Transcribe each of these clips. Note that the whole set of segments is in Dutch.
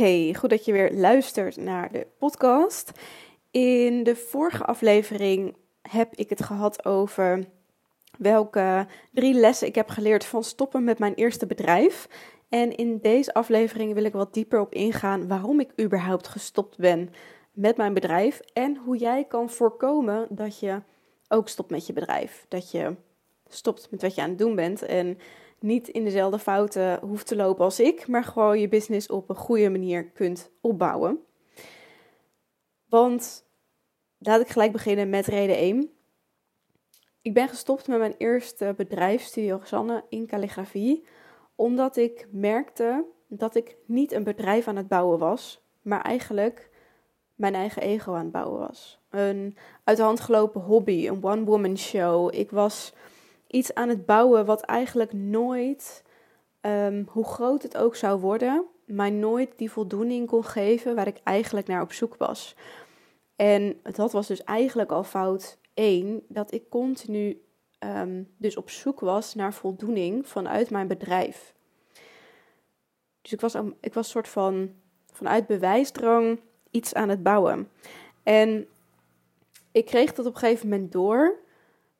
Hey, goed dat je weer luistert naar de podcast. In de vorige aflevering heb ik het gehad over welke drie lessen ik heb geleerd van stoppen met mijn eerste bedrijf. En in deze aflevering wil ik wat dieper op ingaan waarom ik überhaupt gestopt ben met mijn bedrijf en hoe jij kan voorkomen dat je ook stopt met je bedrijf. Dat je stopt met wat je aan het doen bent en niet in dezelfde fouten hoeft te lopen als ik, maar gewoon je business op een goede manier kunt opbouwen. Want laat ik gelijk beginnen met reden 1. Ik ben gestopt met mijn eerste bedrijf, Studio Sanne, in calligrafie, omdat ik merkte dat ik niet een bedrijf aan het bouwen was, maar eigenlijk mijn eigen ego aan het bouwen was. Een uit de hand gelopen hobby, een one-woman show. Ik was iets aan het bouwen wat eigenlijk nooit, ehm, hoe groot het ook zou worden, mij nooit die voldoening kon geven waar ik eigenlijk naar op zoek was. En dat was dus eigenlijk al fout 1, dat ik continu um, dus op zoek was naar voldoening vanuit mijn bedrijf. Dus ik was, ik was soort van vanuit bewijsdrang iets aan het bouwen. En ik kreeg dat op een gegeven moment door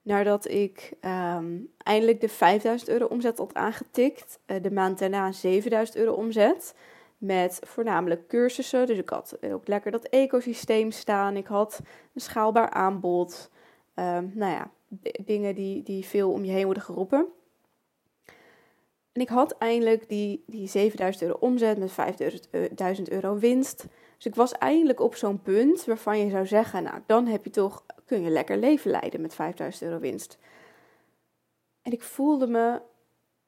nadat ik um, eindelijk de 5000 euro omzet had aangetikt. Uh, de maand daarna 7000 euro omzet. Met voornamelijk cursussen. Dus ik had ook lekker dat ecosysteem staan. Ik had een schaalbaar aanbod. Um, nou ja, dingen die, die veel om je heen worden geroepen. En ik had eindelijk die, die 7000 euro omzet met 5000 euro winst. Dus ik was eindelijk op zo'n punt waarvan je zou zeggen, nou dan heb je toch, kun je lekker leven leiden met 5000 euro winst. En ik voelde me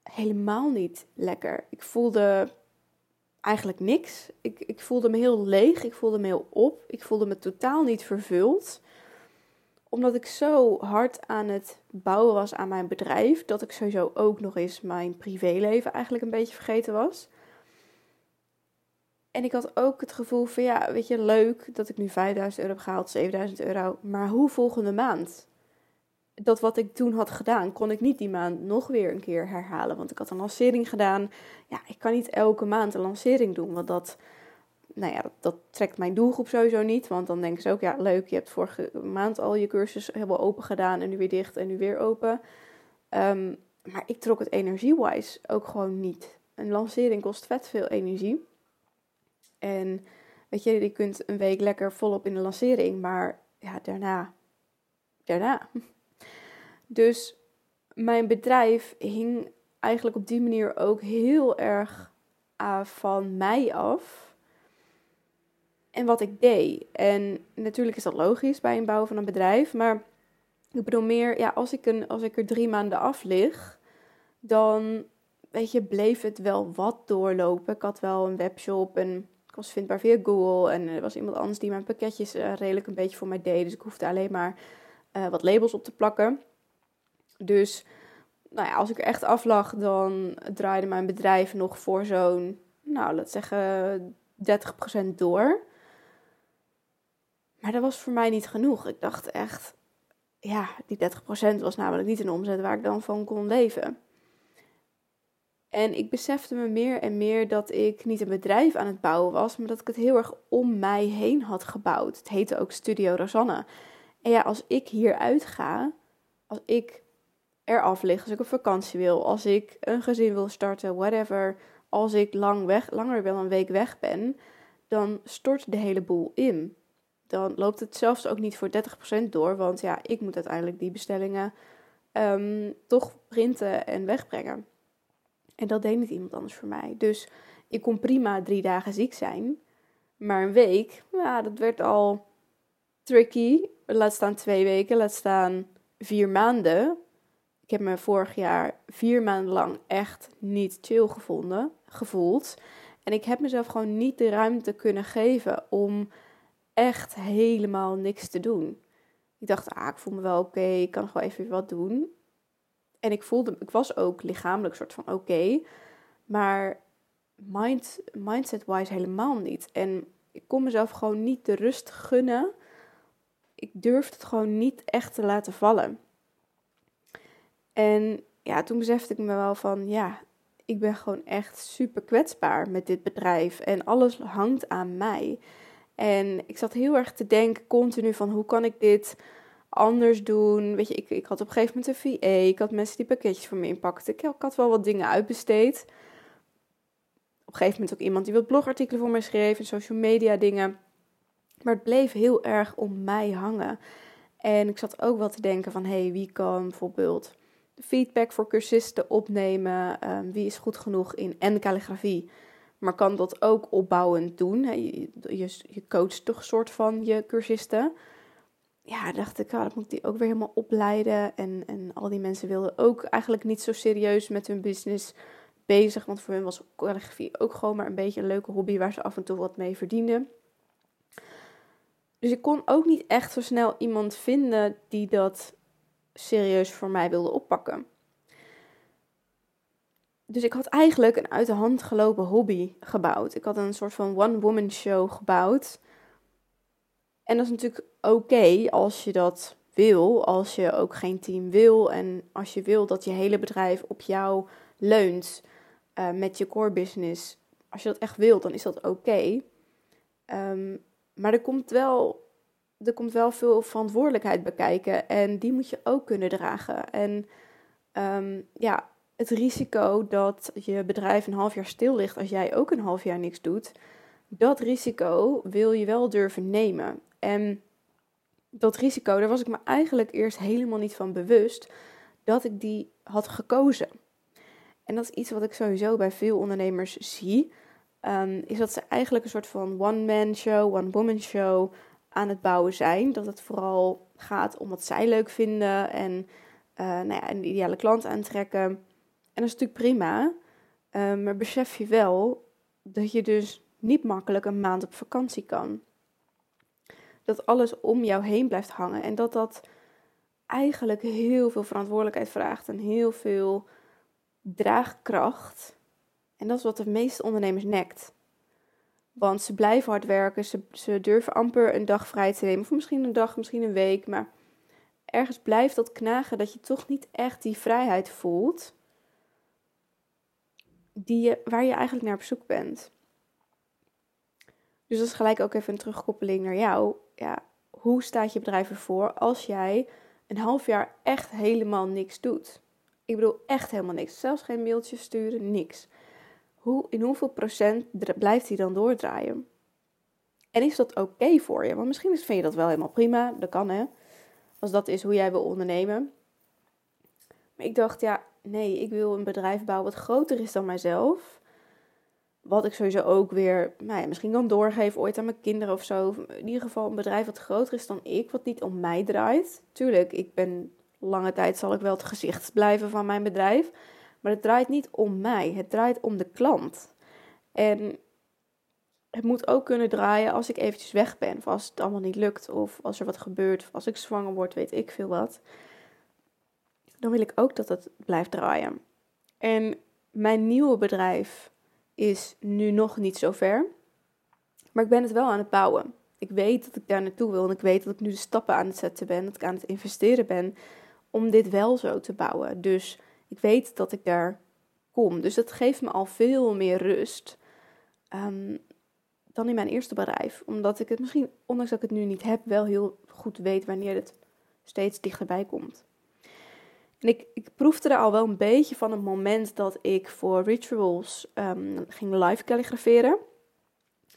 helemaal niet lekker. Ik voelde eigenlijk niks. Ik, ik voelde me heel leeg, ik voelde me heel op, ik voelde me totaal niet vervuld omdat ik zo hard aan het bouwen was aan mijn bedrijf, dat ik sowieso ook nog eens mijn privéleven eigenlijk een beetje vergeten was. En ik had ook het gevoel van ja, weet je, leuk dat ik nu 5000 euro heb gehaald, 7000 euro. Maar hoe volgende maand? Dat wat ik toen had gedaan, kon ik niet die maand nog weer een keer herhalen. Want ik had een lancering gedaan. Ja, ik kan niet elke maand een lancering doen. Want dat, nou ja, dat, trekt mijn doelgroep sowieso niet. Want dan denken ze ook, ja, leuk, je hebt vorige maand al je cursus helemaal open gedaan. En nu weer dicht en nu weer open. Um, maar ik trok het energie-wise ook gewoon niet. Een lancering kost vet veel energie. En weet je, je kunt een week lekker volop in de lancering, maar ja, daarna, daarna. Dus mijn bedrijf hing eigenlijk op die manier ook heel erg van mij af. En wat ik deed. En natuurlijk is dat logisch bij een bouw van een bedrijf, maar ik bedoel meer, ja, als ik, een, als ik er drie maanden af lig, dan weet je, bleef het wel wat doorlopen. Ik had wel een webshop en ik was vindbaar via Google en er was iemand anders die mijn pakketjes uh, redelijk een beetje voor mij deed. Dus ik hoefde alleen maar uh, wat labels op te plakken. Dus nou ja, als ik er echt af lag, dan draaide mijn bedrijf nog voor zo'n, nou laat zeggen, 30% door. Maar dat was voor mij niet genoeg. Ik dacht echt, ja, die 30% was namelijk niet een omzet waar ik dan van kon leven. En ik besefte me meer en meer dat ik niet een bedrijf aan het bouwen was, maar dat ik het heel erg om mij heen had gebouwd. Het heette ook Studio Rosanne. En ja, als ik hier uitga, als ik eraf lig, als ik op vakantie wil, als ik een gezin wil starten, whatever, als ik lang weg, langer dan een week weg ben, dan stort de hele boel in. Dan loopt het zelfs ook niet voor 30% door, want ja, ik moet uiteindelijk die bestellingen um, toch printen en wegbrengen. En dat deed niet iemand anders voor mij. Dus ik kon prima drie dagen ziek zijn. Maar een week, ja, dat werd al tricky. Laat staan twee weken, laat staan vier maanden. Ik heb me vorig jaar vier maanden lang echt niet chill gevonden, gevoeld. En ik heb mezelf gewoon niet de ruimte kunnen geven om echt helemaal niks te doen. Ik dacht, ah, ik voel me wel oké, ik kan wel even wat doen. En ik voelde, ik was ook lichamelijk soort van oké, maar mind, mindset-wise helemaal niet. En ik kon mezelf gewoon niet de rust gunnen. Ik durfde het gewoon niet echt te laten vallen. En ja, toen besefte ik me wel van, ja, ik ben gewoon echt super kwetsbaar met dit bedrijf en alles hangt aan mij. En ik zat heel erg te denken continu van hoe kan ik dit anders doen. Weet je, ik, ik had op een gegeven moment een VA, ik had mensen die pakketjes voor me inpakten. Ik, had wel wat dingen uitbesteed. Op een gegeven moment ook iemand die wat blogartikelen voor mij schreef en social media dingen. Maar het bleef heel erg om mij hangen. En ik zat ook wel te denken van, hé, hey, wie kan bijvoorbeeld feedback voor cursisten opnemen? Ehm, wie is goed genoeg in en calligrafie? Maar kan dat ook opbouwend doen? Je, je, je coacht toch een soort van je cursisten. Ja, dacht ik, oh, dat moet ik die ook weer helemaal opleiden. En, en al die mensen wilden ook eigenlijk niet zo serieus met hun business bezig. Want voor hen was calligrafie ook gewoon maar een beetje een leuke hobby waar ze af en toe wat mee verdienden. Dus ik kon ook niet echt zo snel iemand vinden die dat serieus voor mij wilde oppakken. Dus ik had eigenlijk een uit de hand gelopen hobby gebouwd. Ik had een soort van one-woman show gebouwd. En dat is natuurlijk oké als je dat wil, als je ook geen team wil en als je wil dat je hele bedrijf op jou leunt uh, met je core business. Als je dat echt wilt, dan is dat oké. Ehm, maar er komt, wel, er komt wel veel verantwoordelijkheid bij kijken en die moet je ook kunnen dragen. En ehm, ja, het risico dat je bedrijf een half jaar stil ligt als jij ook een half jaar niks doet, dat risico wil je wel durven nemen. En dat risico, daar was ik me eigenlijk eerst helemaal niet van bewust dat ik die had gekozen. En dat is iets wat ik sowieso bij veel ondernemers zie. Ehm, is dat ze eigenlijk een soort van one-man show, one-woman show aan het bouwen zijn. Dat het vooral gaat om wat zij leuk vinden en uh, nou ja, een ideale klant aantrekken. En dat is natuurlijk prima. Um, maar besef je wel dat je dus niet makkelijk een maand op vakantie kan. Dat alles om jou heen blijft hangen en dat dat eigenlijk heel veel verantwoordelijkheid vraagt en heel veel draagkracht. En dat is wat de meeste ondernemers nekt. Want ze blijven hard werken, ze, ze durven amper een dag vrij te nemen. Of misschien een dag, misschien een week. Maar ergens blijft dat knagen dat je toch niet echt die vrijheid voelt. Die je, waar je eigenlijk naar op zoek bent. Dus dat is gelijk ook even een terugkoppeling naar jou. Ja, hoe staat je bedrijf ervoor als jij een half jaar echt helemaal niks doet? Ik bedoel echt helemaal niks. Zelfs geen mailtjes sturen, niks. Hoe, in hoeveel procent blijft hij dan doordraaien? En is dat oké voor je? Want misschien vind je dat wel helemaal prima. Dat kan hè. Als dat is hoe jij wil ondernemen. Maar ik dacht, ja, nee, ik wil een bedrijf bouwen wat groter is dan mijzelf. Wat ik sowieso ook weer, nou ja, misschien kan doorgeven ooit aan mijn kinderen of zo. In ieder geval een bedrijf wat groter is dan ik, wat niet om mij draait. Tuurlijk, ik ben lange tijd zal ik wel het gezicht blijven van mijn bedrijf. Maar het draait niet om mij, het draait om de klant. En het moet ook kunnen draaien als ik eventjes weg ben. Of als het allemaal niet lukt. Of als er wat gebeurt. Of als ik zwanger word, weet ik veel wat. Dan wil ik ook dat het blijft draaien. En mijn nieuwe bedrijf is nu nog niet zo ver. Maar ik ben het wel aan het bouwen. Ik weet dat ik daar naartoe wil. En ik weet dat ik nu de stappen aan het zetten ben. Dat ik aan het investeren ben om dit wel zo te bouwen. Dus ik weet dat ik daar kom. Dus dat geeft me al veel meer rust um, dan in mijn eerste bedrijf. Omdat ik het misschien, ondanks dat ik het nu niet heb, wel heel goed weet wanneer het steeds dichterbij komt. En ik, ik proefde er al wel een beetje van het moment dat ik voor rituals um, ging live kalligraferen.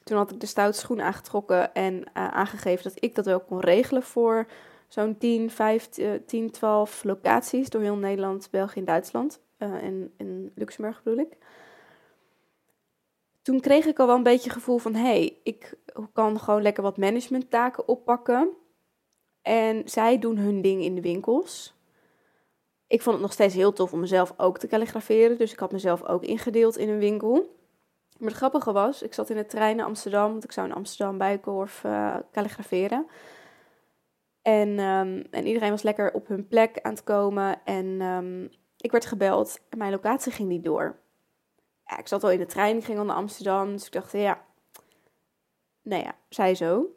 Toen had ik de stoute schoen aangetrokken en uh, aangegeven dat ik dat wel kon regelen voor zo'n 10, 15, 12 locaties door heel Nederland, België en Duitsland. Uh, en Luxemburg bedoel ik. Toen kreeg ik al wel een beetje het gevoel van: hé, hey, ik kan gewoon lekker wat managementtaken oppakken. En zij doen hun ding in de winkels. Ik vond het nog steeds heel tof om mezelf ook te kalligraferen. Dus ik had mezelf ook ingedeeld in een winkel. Maar het grappige was, ik zat in de trein naar Amsterdam. Want ik zou in Amsterdam Bijenkorf uh, kalligraferen. En, um, en iedereen was lekker op hun plek aan het komen. En um, ik werd gebeld en mijn locatie ging niet door. Ja, ik zat al in de trein, ik ging al naar Amsterdam. Dus ik dacht, ja, nou ja, zij zo.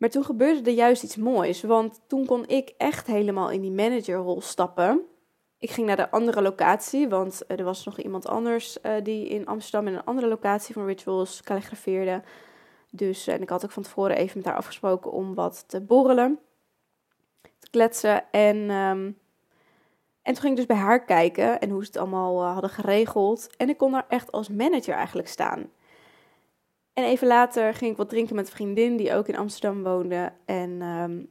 Maar toen gebeurde er juist iets moois. Want toen kon ik echt helemaal in die managerrol stappen. ik ging naar de andere locatie, want er was nog iemand anders die in Amsterdam in een andere locatie van rituals kalligrafeerde. Dus en ik had ook van tevoren even met haar afgesproken om wat te borrelen, te kletsen. En, um, en toen ging ik dus bij haar kijken en hoe ze het allemaal hadden geregeld. En ik kon daar echt als manager eigenlijk staan. En even later ging ik wat drinken met een vriendin die ook in Amsterdam woonde. En, um,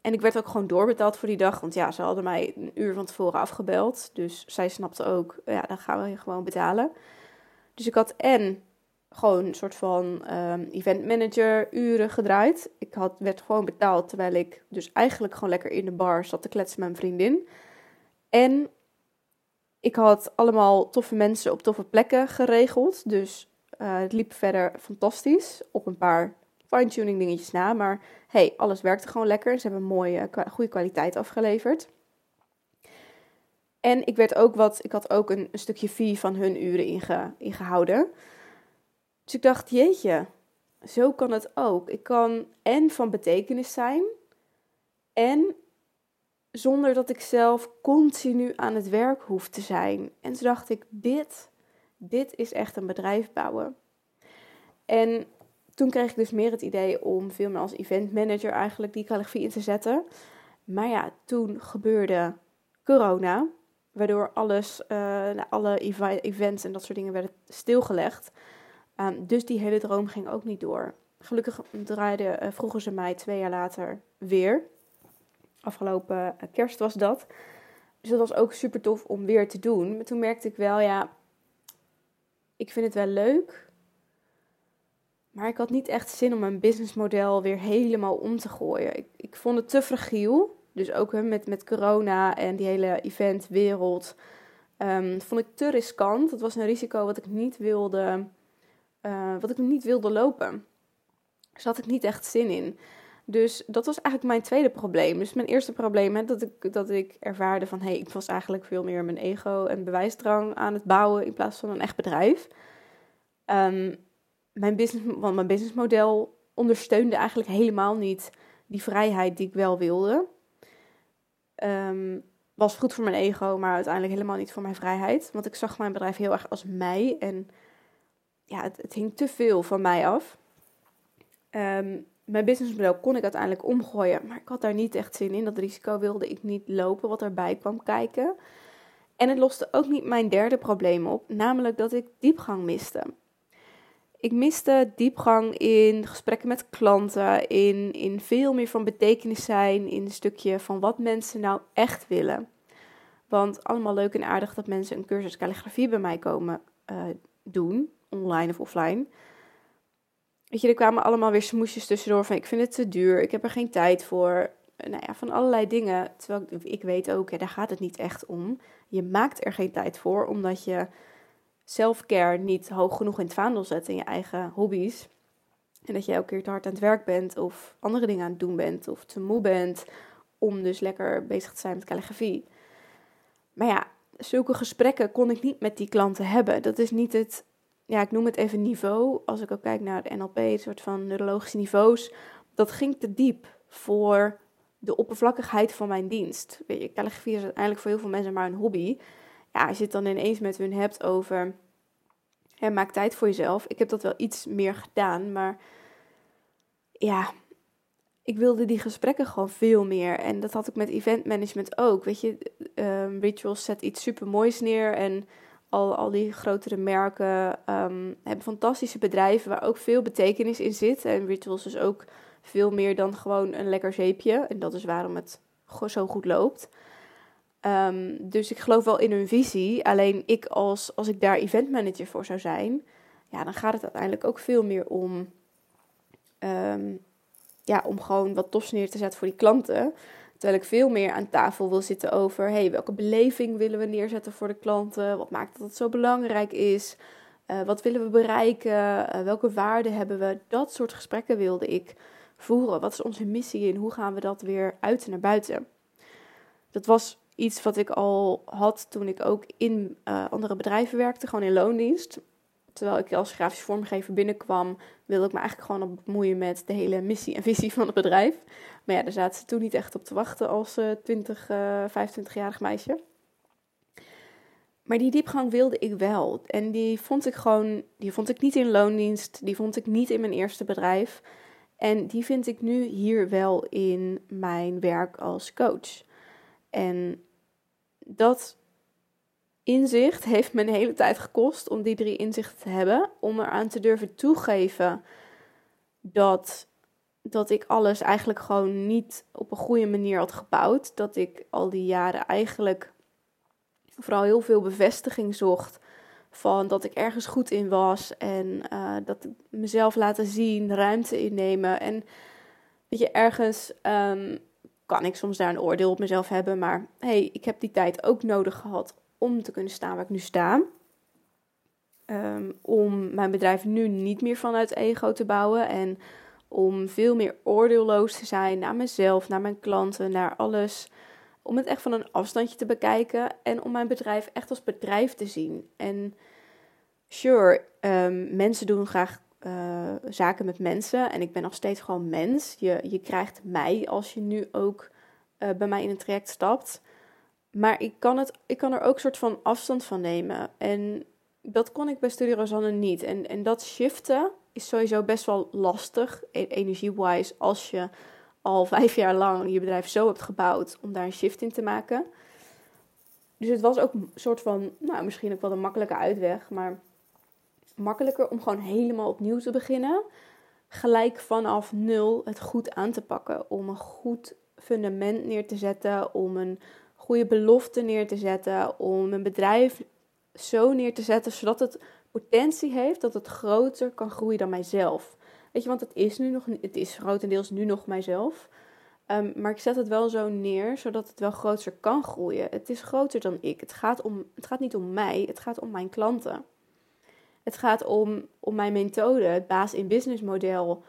en ik werd ook gewoon doorbetaald voor die dag. Want ja, ze hadden mij een uur van tevoren afgebeld. Dus zij snapte ook, ja, dan gaan we je gewoon betalen. Dus ik had en gewoon een soort van um, event manager uren gedraaid. Ik had, werd gewoon betaald terwijl ik dus eigenlijk gewoon lekker in de bar zat te kletsen met mijn vriendin. En ik had allemaal toffe mensen op toffe plekken geregeld. Dus uh, het liep verder fantastisch. Op een paar fine-tuning dingetjes na. Maar hey, alles werkte gewoon lekker. Ze hebben een mooie, goede kwaliteit afgeleverd. En ik werd ook wat, ik had ook een, een stukje fee van hun uren inge, ingehouden. Dus ik dacht, jeetje, zo kan het ook. Ik kan en van betekenis zijn en zonder dat ik zelf continu aan het werk hoef te zijn. En toen dacht ik, dit dit is echt een bedrijf bouwen. En toen kreeg ik dus meer het idee om veel meer als event manager eigenlijk die calligrafie in te zetten. Maar ja, toen gebeurde corona, waardoor alles, uh, alle events en dat soort dingen werden stilgelegd. Um, dus die hele droom ging ook niet door. Gelukkig draaide, uh, ze mij twee jaar later weer. Afgelopen uh, kerst was dat. Dus dat was ook super tof om weer te doen. Maar toen merkte ik wel, ja, ik vind het wel leuk. Maar ik had niet echt zin om mijn businessmodel weer helemaal om te gooien. Ik, ik vond het te fragiel. Dus ook met, met corona en die hele eventwereld. Um, vond ik te riskant. Dat was een risico wat ik niet wilde, uh, wat ik niet wilde lopen. Dus had ik niet echt zin in. Dus dat was eigenlijk mijn tweede probleem. Dus mijn eerste probleem, hè, dat, ik, dat ik ervaarde van... hé, hey, ik was eigenlijk veel meer mijn ego en bewijsdrang aan het bouwen... in plaats van een echt bedrijf. Um, mijn, business, want mijn businessmodel ondersteunde eigenlijk helemaal niet die vrijheid die ik wel wilde. Um, was goed voor mijn ego, maar uiteindelijk helemaal niet voor mijn vrijheid. Want ik zag mijn bedrijf heel erg als mij. En ja, het, het hing te veel van mij af. Um, mijn businessmodel kon ik uiteindelijk omgooien, maar ik had daar niet echt zin in. Dat risico wilde ik niet lopen, wat erbij kwam kijken. En het loste ook niet mijn derde probleem op, namelijk dat ik diepgang miste. Ik miste diepgang in gesprekken met klanten, in, in veel meer van betekenis zijn, in een stukje van wat mensen nou echt willen. Want allemaal leuk en aardig dat mensen een cursus calligrafie bij mij komen uh, doen, online of offline. Weet je, er kwamen allemaal weer smoesjes tussendoor van ik vind het te duur, ik heb er geen tijd voor. Nou ja, van allerlei dingen. Terwijl ik, weet ook, ja, daar gaat het niet echt om. Je maakt er geen tijd voor, omdat je selfcare niet hoog genoeg in het vaandel zet in je eigen hobby's. En dat je elke keer te hard aan het werk bent of andere dingen aan het doen bent of te moe bent om dus lekker bezig te zijn met calligrafie. Maar ja, zulke gesprekken kon ik niet met die klanten hebben. Dat is niet het ja, ik noem het even niveau. Als ik ook kijk naar de NLP, een soort van neurologische niveaus. Dat ging te diep voor de oppervlakkigheid van mijn dienst. Weet je, calligrafie is uiteindelijk voor heel veel mensen maar een hobby. Ja, als je het dan ineens met hun hebt over... Hè, maak tijd voor jezelf. Ik heb dat wel iets meer gedaan, maar... Ja, ik wilde die gesprekken gewoon veel meer. En dat had ik met event management ook. Weet je, um, Rituals zet iets super moois neer en al, al die grotere merken um, hebben fantastische bedrijven waar ook veel betekenis in zit. En Rituals is ook veel meer dan gewoon een lekker zeepje. En dat is waarom het zo goed loopt. Um, dus ik geloof wel in hun visie. Alleen ik als, als ik daar event manager voor zou zijn, ja, dan gaat het uiteindelijk ook veel meer om, um, ja, om gewoon wat tofs neer te zetten voor die klanten. Terwijl ik veel meer aan tafel wil zitten over hey, welke beleving willen we neerzetten voor de klanten? Wat maakt dat het zo belangrijk is? Uh, wat willen we bereiken? Uh, welke waarden hebben we? Dat soort gesprekken wilde ik voeren. Wat is onze missie en hoe gaan we dat weer uit naar buiten? Dat was iets wat ik al had toen ik ook in uh, andere bedrijven werkte, gewoon in loondienst. Terwijl ik als grafisch vormgever binnenkwam, wilde ik me eigenlijk gewoon op bemoeien met de hele missie en visie van het bedrijf. Maar ja, daar zaten ze toen niet echt op te wachten als uh, 20, uh, 25-jarig meisje. Maar die diepgang wilde ik wel. En die vond ik gewoon, die vond ik niet in loondienst, die vond ik niet in mijn eerste bedrijf. En die vind ik nu hier wel in mijn werk als coach. En dat inzicht heeft me een hele tijd gekost om die drie inzichten te hebben. Om eraan te durven toegeven dat, dat ik alles eigenlijk gewoon niet op een goede manier had gebouwd. Dat ik al die jaren eigenlijk vooral heel veel bevestiging zocht van dat ik ergens goed in was en uh, dat ik mezelf laten zien, ruimte innemen. En weet je, ergens um, kan ik soms daar een oordeel op mezelf hebben, maar hey, ik heb die tijd ook nodig gehad om te kunnen staan waar ik nu sta. Um, om mijn bedrijf nu niet meer vanuit ego te bouwen en om veel meer oordeelloos te zijn naar mezelf, naar mijn klanten, naar alles om het echt van een afstandje te bekijken en om mijn bedrijf echt als bedrijf te zien. En sure, um, mensen doen graag uh, zaken met mensen en ik ben nog steeds gewoon mens. Je, je krijgt mij als je nu ook uh, bij mij in een traject stapt. Maar ik kan, het, ik kan er ook een soort van afstand van nemen. En dat kon ik bij Studio Rosanne niet. En, en dat shiften is sowieso best wel lastig, e-, energie-wise, als je al vijf jaar lang je bedrijf zo hebt gebouwd om daar een shift in te maken. Dus het was ook een soort van, nou misschien ook wel een makkelijke uitweg, maar makkelijker om gewoon helemaal opnieuw te beginnen. Gelijk vanaf nul het goed aan te pakken. Om een goed fundament neer te zetten, om een goede belofte neer te zetten, om een bedrijf zo neer te zetten zodat het potentie heeft dat het groter kan groeien dan mijzelf. Weet je, want het is nu nog, het is grotendeels nu nog mijzelf. Um, maar ik zet het wel zo neer, zodat het wel groter kan groeien. Het is groter dan ik. Het gaat, om, het gaat niet om mij, het gaat om mijn klanten. Het gaat om, om mijn methode, het baas in business model.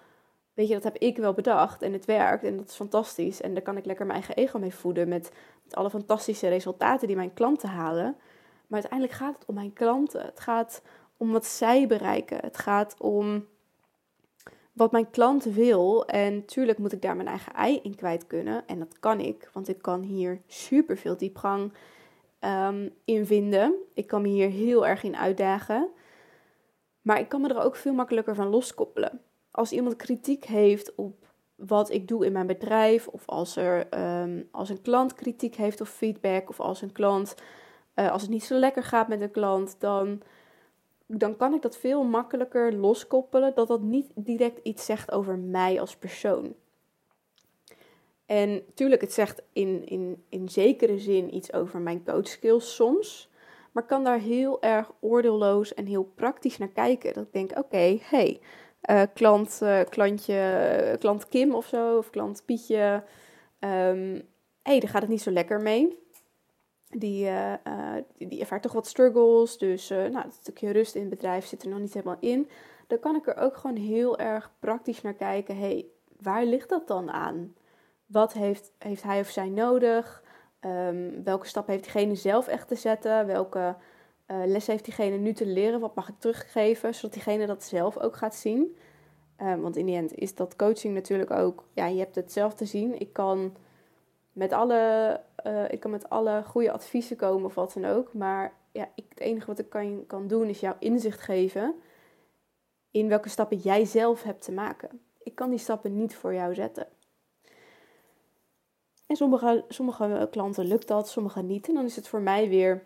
Weet je, dat heb ik wel bedacht en het werkt en dat is fantastisch. En daar kan ik lekker mijn eigen ego mee voeden met, alle fantastische resultaten die mijn klanten halen. Maar uiteindelijk gaat het om mijn klanten. Het gaat om wat zij bereiken. Het gaat om wat mijn klant wil. En tuurlijk moet ik daar mijn eigen ei in kwijt kunnen. En dat kan ik, want ik kan hier super veel diepgang um, in vinden. Ik kan me hier heel erg in uitdagen. Maar ik kan me er ook veel makkelijker van loskoppelen. Als iemand kritiek heeft op wat ik doe in mijn bedrijf, of als, er, um, als een klant kritiek heeft of feedback, of als een klant, uh, als het niet zo lekker gaat met een klant, dan dan kan ik dat veel makkelijker loskoppelen dat dat niet direct iets zegt over mij als persoon. En tuurlijk, het zegt in, in, in zekere zin iets over mijn coachskills soms. Maar kan daar heel erg oordeelloos en heel praktisch naar kijken. Dat ik denk, oké, hey, uh, klant, uh, klantje, klant Kim of zo, of klant Pietje. Um, hey, daar gaat het niet zo lekker mee die, uh, die, ervaart toch wat struggles. Dus nou, het stukje rust in het bedrijf zit er nog niet helemaal in. Dan kan ik er ook gewoon heel erg praktisch naar kijken. hey, waar ligt dat dan aan? Wat heeft, heeft hij of zij nodig? Um, welke stap heeft diegene zelf echt te zetten? Welke uh, les heeft diegene nu te leren? Wat mag ik teruggeven? Zodat diegene dat zelf ook gaat zien. Um, want in die end is dat coaching natuurlijk ook... Ja, je hebt het zelf te zien. Ik kan met alle, uh, ik kan met alle goede adviezen komen of wat dan ook. Maar ja, ik, het enige wat ik kan, kan doen is jou inzicht geven in welke stappen jij zelf hebt te maken. Ik kan die stappen niet voor jou zetten. En sommige, sommige klanten lukt dat, sommige niet. En dan is het voor mij weer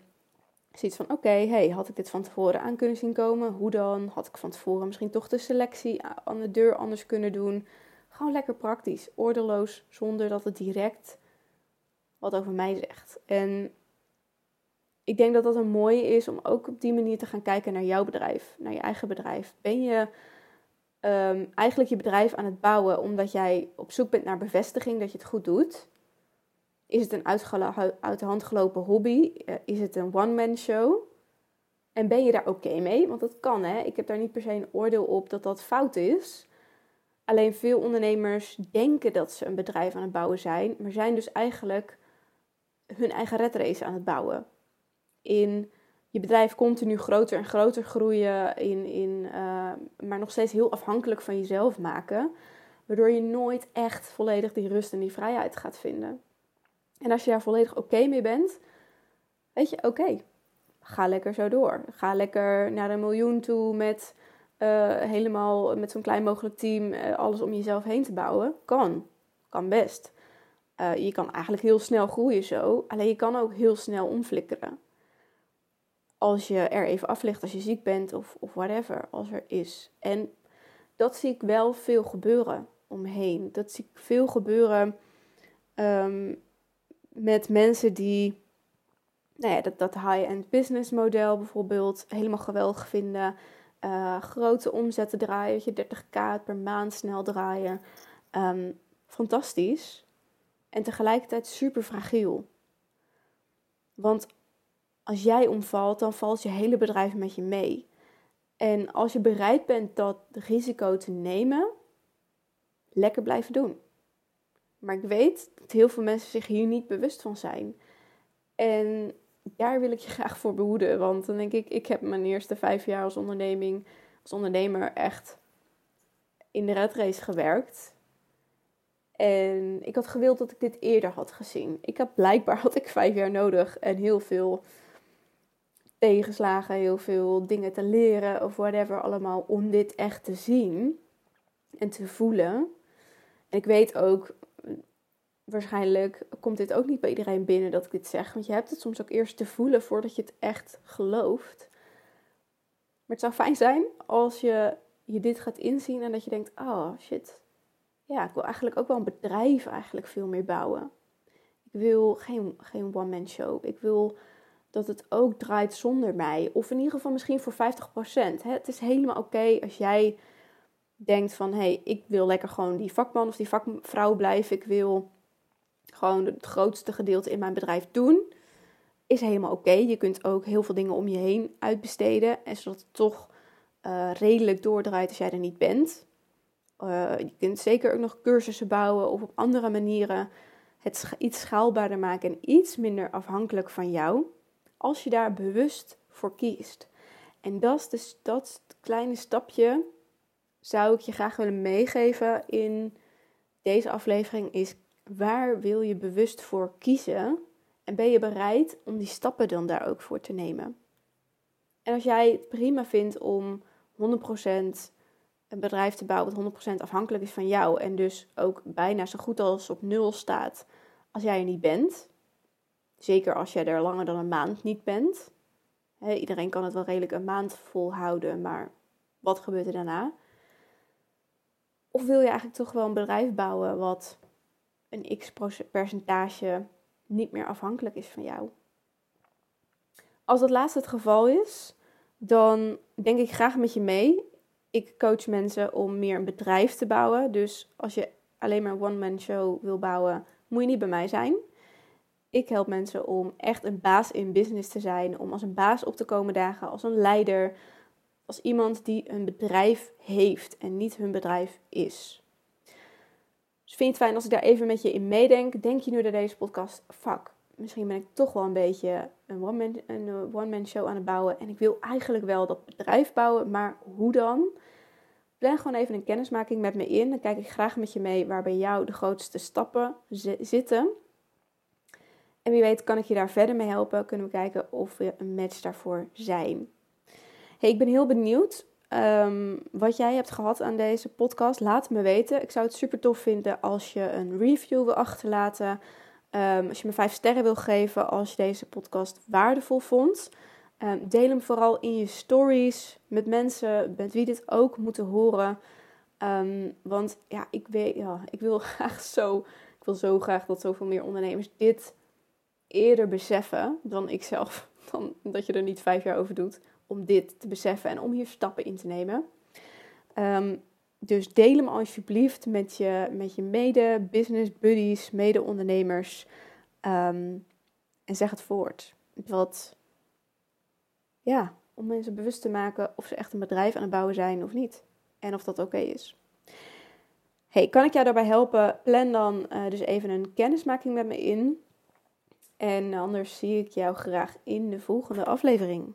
zoiets van: oké, hey, had ik dit van tevoren aan kunnen zien komen? Hoe dan? Had ik van tevoren misschien toch de selectie aan de deur anders kunnen doen? Gewoon lekker praktisch, oordeelloos, zonder dat het direct wat over mij zegt. En ik denk dat dat een mooie is om ook op die manier te gaan kijken naar jouw bedrijf, naar je eigen bedrijf. Ben je um, eigenlijk je bedrijf aan het bouwen omdat jij op zoek bent naar bevestiging dat je het goed doet? Is het een uit de hand gelopen hobby? Eh, is het een one-man show? En ben je daar oké mee? Want dat kan, hè? Ik heb daar niet per se een oordeel op dat dat fout is. Alleen veel ondernemers denken dat ze een bedrijf aan het bouwen zijn, maar zijn dus eigenlijk hun eigen redrace aan het bouwen. In je bedrijf continu groter en groter groeien, in, in, uh, maar nog steeds heel afhankelijk van jezelf maken. Waardoor je nooit echt volledig die rust en die vrijheid gaat vinden. En als je daar volledig oké mee bent, weet je, oké, ga lekker zo door. Ga lekker naar een miljoen toe met uh, helemaal met zo'n klein mogelijk team uh, alles om jezelf heen te bouwen. Kan. Kan best. Uh, je kan eigenlijk heel snel groeien zo. Alleen je kan ook heel snel omflikkeren. Als je er even af ligt, als je ziek bent of, of whatever, als er is. En dat zie ik wel veel gebeuren omheen. Dat zie ik veel gebeuren um, met mensen die nou ja, dat, dat high-end business model bijvoorbeeld helemaal geweldig vinden. Uh, grote omzetten draaien, je 30k per maand snel draaien. Um, fantastisch. En tegelijkertijd super fragiel. Want als jij omvalt, dan valt je hele bedrijf met je mee. En als je bereid bent dat risico te nemen, lekker blijven doen. Maar ik weet dat heel veel mensen zich hier niet bewust van zijn. En daar wil ik je graag voor behoeden. Want dan denk ik, ik heb mijn eerste vijf jaar als onderneming, als ondernemer echt in de red race gewerkt. En ik had gewild dat ik dit eerder had gezien. Ik heb blijkbaar had ik vijf jaar nodig en heel veel tegenslagen, heel veel dingen te leren of whatever allemaal om dit echt te zien en te voelen. En ik weet ook, waarschijnlijk komt dit ook niet bij iedereen binnen dat ik dit zeg, want je hebt het soms ook eerst te voelen voordat je het echt gelooft. Maar het zou fijn zijn als je je dit gaat inzien en dat je denkt, oh shit, ja, ik wil eigenlijk ook wel een bedrijf eigenlijk veel meer bouwen. Ik wil geen, geen one-man show. Ik wil dat het ook draait zonder mij. Of in ieder geval misschien voor 50%. Hè? Het is helemaal oké als jij denkt van... hé, hey, ik wil lekker gewoon die vakman of die vakvrouw blijven. Ik wil gewoon het grootste gedeelte in mijn bedrijf doen. Is helemaal oké. Je kunt ook heel veel dingen om je heen uitbesteden. En zodat het toch uh, redelijk doordraait als jij er niet bent. Uh, je kunt zeker ook nog cursussen bouwen of op andere manieren het iets schaalbaarder maken en iets minder afhankelijk van jou als je daar bewust voor kiest. En dat is dus dat kleine stapje zou ik je graag willen meegeven in deze aflevering is waar wil je bewust voor kiezen en ben je bereid om die stappen dan daar ook voor te nemen. En als jij het prima vindt om 100% een bedrijf te bouwen wat 100% afhankelijk is van jou en dus ook bijna zo goed als op nul staat als jij er niet bent, Zeker als jij er langer dan een maand niet bent. iedereen kan het wel redelijk een maand volhouden, maar wat gebeurt er daarna? Of wil je eigenlijk toch wel een bedrijf bouwen wat een x percentage niet meer afhankelijk is van jou? Als dat laatste het geval is, dan denk ik graag met je mee. Ik coach mensen om meer een bedrijf te bouwen. Dus als je alleen maar een one-man show wil bouwen, moet je niet bij mij zijn. Ik help mensen om echt een baas in business te zijn, om als een baas op te komen dagen, als een leider, als iemand die een bedrijf heeft en niet hun bedrijf is. Vind je het fijn als ik daar even met je in meedenk? Denk je nu naar deze podcast, fuck, misschien ben ik toch wel een beetje een one-man een one show aan het bouwen en ik wil eigenlijk wel dat bedrijf bouwen, maar hoe dan? Plan gewoon even een kennismaking met me in. Dan kijk ik graag met je mee waar bij jou de grootste stappen zitten. En wie weet kan ik je daar verder mee helpen. Kunnen we kijken of we een match daarvoor zijn. Hey, ik ben heel benieuwd um, wat jij hebt gehad aan deze podcast. Laat me weten. Ik zou het super tof vinden als je een review wil achterlaten. Um, als je me vijf sterren wil geven als je deze podcast waardevol vond. Um, deel hem vooral in je stories met mensen met wie dit ook moeten horen. want ja, ik, weet, ja, ik wil graag zo, ik wil zo graag dat zoveel meer ondernemers dit eerder beseffen dan ik zelf, dan dat je er niet vijf jaar over doet om dit te beseffen en om hier stappen in te nemen. Um, dus deel hem alsjeblieft met je, met je mede-business buddies, mede-ondernemers. Um, en zeg het voort. Wat, ja, om mensen bewust te maken of ze echt een bedrijf aan het bouwen zijn of niet. En of dat oké is. Hey, kan ik jou daarbij helpen? Plan dan uh, dus even een kennismaking met me in. En anders zie ik jou graag in de volgende aflevering.